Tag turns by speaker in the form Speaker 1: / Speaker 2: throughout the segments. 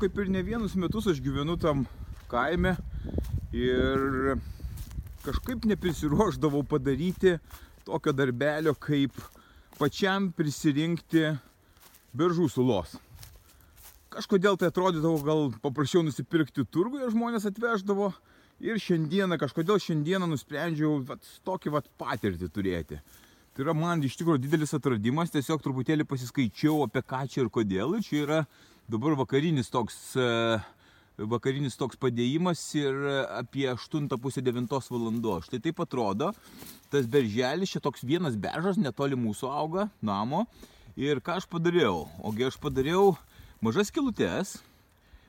Speaker 1: Kaip ir ne vienus metus aš gyvenu tam kaime ir kažkaip neprisiruoždavau padaryti tokio darbelio, kaip pačiam prisirinkti beržų sulos. Kažkodėl tai atrodydavo gal paprasčiau nusipirkti turguje, žmonės atveždavo ir šiandieną, kažkodėl šiandieną nusprendžiau vat, tokį vat patirtį turėti. Tai yra man iš tikrųjų didelis atradimas, tiesiog truputėlį pasiskaičiau apie ką čia ir kodėl. Ir čia yra dabar vakarinis toks, e, vakarinis toks padėjimas ir apie 8.30 valandos. Štai taip atrodo, tas berželis, čia toks vienas beržas netoli mūsų auga, namo. Ir ką aš padariau? Ogi aš padariau mažas kilutes,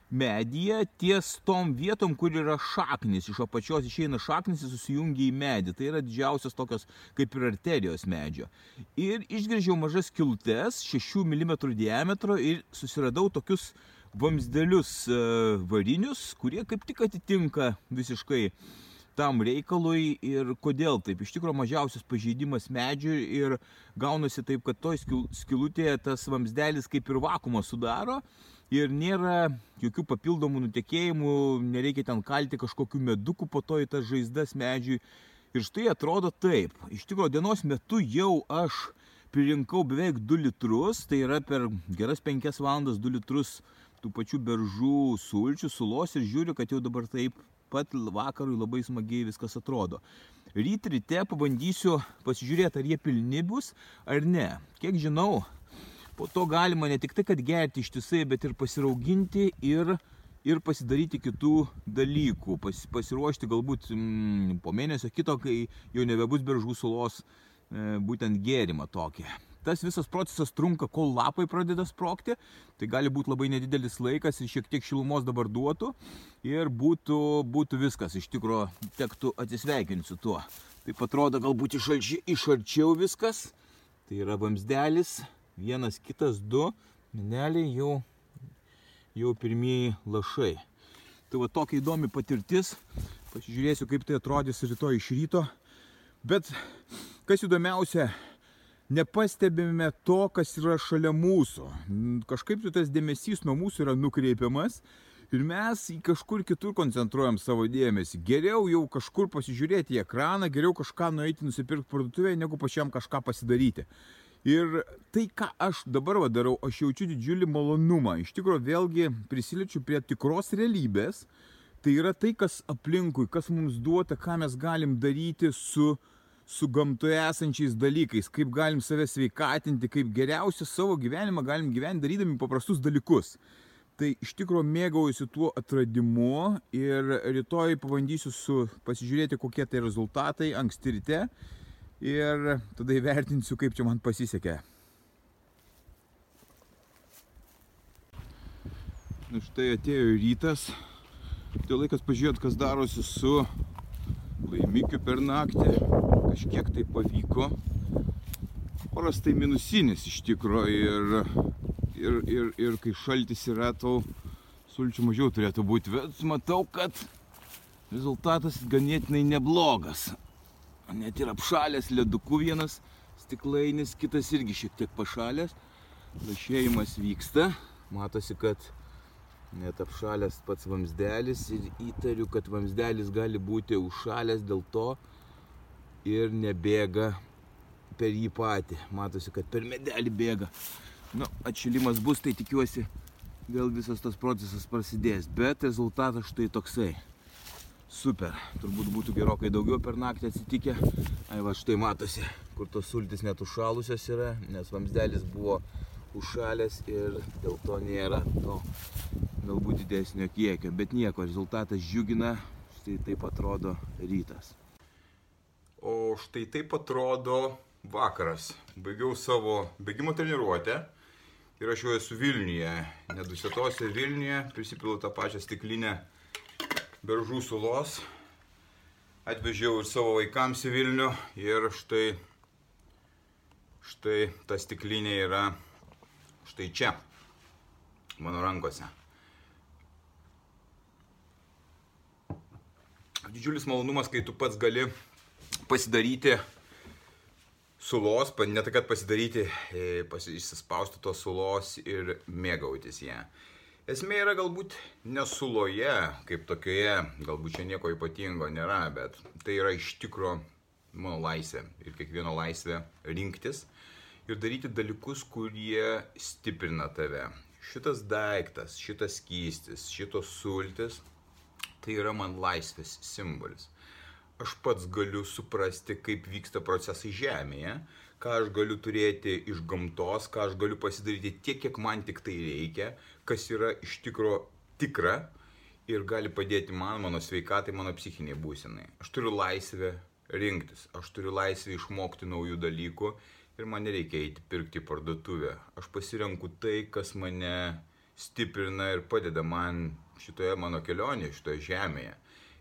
Speaker 1: medyje ties tom vietom, kur yra šaknis. Iš apačios išeina šaknis ir susijungia į medį. Tai yra didžiausias tokios kaip ir arterijos medžio. Ir išgrėžiau mažas kiltes, 6 mm diametro ir susiradau tokius vamsdelius e, varinius, kurie kaip tik atitinka visiškai tam reikalui ir kodėl taip. Iš tikrųjų mažiausias pažeidimas medžiui ir gaunasi taip, kad toj skilutėje tas vamsdelis kaip ir vakumą sudaro ir nėra jokių papildomų nutekėjimų, nereikia ten kalti kažkokių medukų po to į tas žaizdas medžiui. Ir štai atrodo taip. Iš tikrųjų, dienos metu jau aš pririnkau beveik 2 litrus, tai yra per geras 5 valandas 2 litrus tų pačių beržų sulčių, sulos ir žiūriu, kad jau dabar taip pat vakarui labai smagiai viskas atrodo. Ryt ryte pabandysiu pasižiūrėti, ar jie pilni bus ar ne. Kiek žinau, po to galima ne tik tai, kad gerti ištisai, bet ir pasirauginti ir, ir pasidaryti kitų dalykų. Pas, pasiruošti galbūt mm, po mėnesio kito, kai jau nebebus beržų sulos, e, būtent gėrimą tokį. Tas visas procesas trunka, kol lapai pradeda sprokti, tai gali būti labai nedidelis laikas ir šiek tiek šilumos dabar duotų ir būtų, būtų viskas, iš tikrųjų tektų atsisveikinti su tuo. Taip atrodo galbūt iš, arčiau viskas, tai yra vamsdelis, vienas, kitas, du, mineliai jau, jau pirmieji lašai. Tai va tokia įdomi patirtis, pasižiūrėsiu kaip tai atrodys rytoj iš ryto. Bet kas įdomiausia, nepastebime to, kas yra šalia mūsų. Kažkaip tai tas dėmesys nuo mūsų yra nukreipiamas ir mes į kažkur kitur koncentruojam savo dėmesį. Geriau jau kažkur pasižiūrėti į ekraną, geriau kažką nueiti nusipirkti parduotuvėje, negu pačiam kažką pasidaryti. Ir tai, ką aš dabar va darau, aš jaučiu didžiulį malonumą. Iš tikrųjų, vėlgi prisiliečiu prie tikros realybės. Tai yra tai, kas aplinkui, kas mums duota, ką mes galim daryti su, su gamtoje esančiais dalykais, kaip galim save sveikatinti, kaip geriausią savo gyvenimą galim gyventi darydami paprastus dalykus. Tai iš tikrųjų mėgaujuosi tuo atradimu ir rytoj pabandysiu su, pasižiūrėti, kokie tai rezultatai anksti ryte ir tada įvertinsiu, kaip čia man pasisekė. Na štai atėjo rytas, tai laikas pažiūrėti, kas darosi su laimikiu per naktį, kažkiek tai pavyko. Oras tai minusinis iš tikrųjų ir, ir, ir, ir kai šaltis yra, tau sulčių mažiau turėtų būti, bet matau, kad rezultatas ganėtinai neblogas net ir apšalęs ledukų vienas stiklainis, kitas irgi šiek tiek pašalęs. Lašėjimas vyksta, matosi, kad net apšalęs pats vamsdelis ir įtariu, kad vamsdelis gali būti užšalęs dėl to ir nebėga per jį patį. Matosi, kad per medelį bėga. Nu, atšilimas bus, tai tikiuosi vėl visas tas procesas prasidės. Bet rezultatas štai toksai super. Turbūt būtų gerokai daugiau per naktį atsitikę. Ai va štai matosi, kur tos sultis net užšalusios yra, nes vamsdelis buvo užšalęs ir dėl to nėra to galbūt didesnio kiekio. Bet nieko, rezultatas džiugina, štai taip atrodo rytas.
Speaker 2: O štai taip atrodo vakaras. Baigiau savo bėgimo treniruotę Ir aš jau esu Vilniuje, nedusėtose Vilniuje, prisipilu tą pačią stiklinę beržų sulos. Atvežiau ir savo vaikams į Vilnių ir štai, štai ta stiklinė yra štai čia, mano rankose. Didžiulis malonumas, kai tu pats gali pasidaryti sulos, ne tai kad pasidaryti, e, išsispausti tos sulos ir mėgautis ją. Esmė yra galbūt nesuloje, kaip tokioje, galbūt čia nieko ypatingo nėra, bet tai yra iš tikro mano laisvė ir kiekvieno laisvė rinktis ir daryti dalykus, kurie stiprina tave. Šitas daiktas, šitas kystis, šitos sultis, tai yra man laisvės simbolis aš pats galiu suprasti, kaip vyksta procesai Žemėje, ką aš galiu turėti iš gamtos, ką aš galiu pasidaryti tiek, kiek man tik tai reikia, kas yra iš tikro tikra ir gali padėti man, mano sveikatai, mano psichiniai būsenai. Aš turiu laisvę rinktis, aš turiu laisvę išmokti naujų dalykų ir man nereikia eiti pirkti parduotuvę. Aš pasirenku tai, kas mane stiprina ir padeda man šitoje mano kelionėje, šitoje žemėje.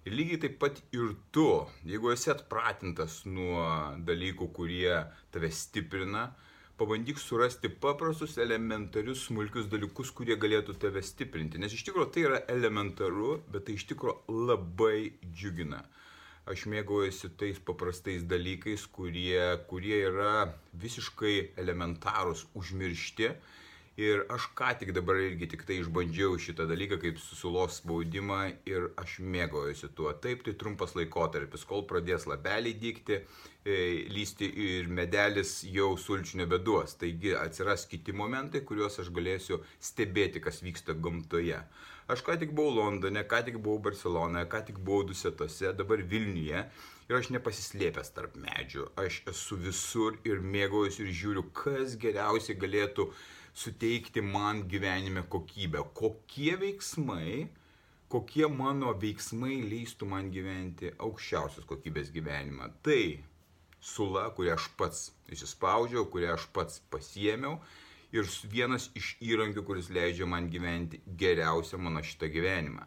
Speaker 2: Ir lygiai taip pat ir tu, jeigu esi atpratintas nuo dalykų, kurie tave stiprina, pabandyk surasti paprastus, elementarius, smulkius dalykus, kurie galėtų tave stiprinti. Nes iš tikrųjų tai yra elementaru, bet tai iš tikrųjų labai džiugina. Aš mėgaujuosi tais paprastais dalykais, kurie, kurie yra visiškai elementarūs, užmiršti Ir aš ką tik dabar irgi tik tai išbandžiau šitą dalyką kaip susulos spaudimą ir aš mėgaujuosi tuo. Taip, tai trumpas laikotarpis, kol pradės labeliai dykti, e, lysti ir medelis jau sulčių nebeduos. Taigi atsiras kiti momentai, kuriuos aš galėsiu stebėti, kas vyksta gamtoje. Aš ką tik buvau Londone, ką tik buvau Barcelonoje, ką tik buvau Dusetose, dabar Vilniuje. Ir aš nepasislėpęs tarp medžių. Aš esu visur ir mėgaujuosi ir žiūriu, kas geriausiai galėtų suteikti man gyvenime kokybę. Kokie veiksmai, kokie mano veiksmai leistų man gyventi aukščiausios kokybės gyvenimą. Tai sula, kurią aš pats įsispaudžiau, kurią aš pats pasiemiau ir vienas iš įrankių, kuris leidžia man gyventi geriausią mano šitą gyvenimą.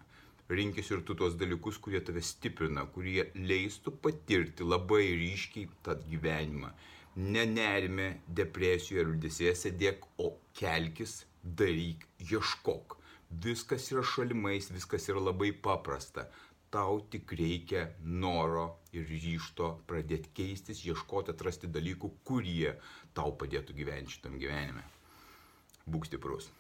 Speaker 2: Rinkis ir tu tos dalykus, kurie tave stiprina, kurie leistų patirti labai ryškiai tą gyvenimą nenerime, depresijoje ar liūdėsėje sėdėk, o kelkis, daryk, ieškok. Viskas yra šalimais, viskas yra labai paprasta. Tau tik reikia noro ir ryšto pradėti keistis, ieškoti, atrasti dalykų, kurie tau padėtų gyventi šitam gyvenime. Būk stiprus.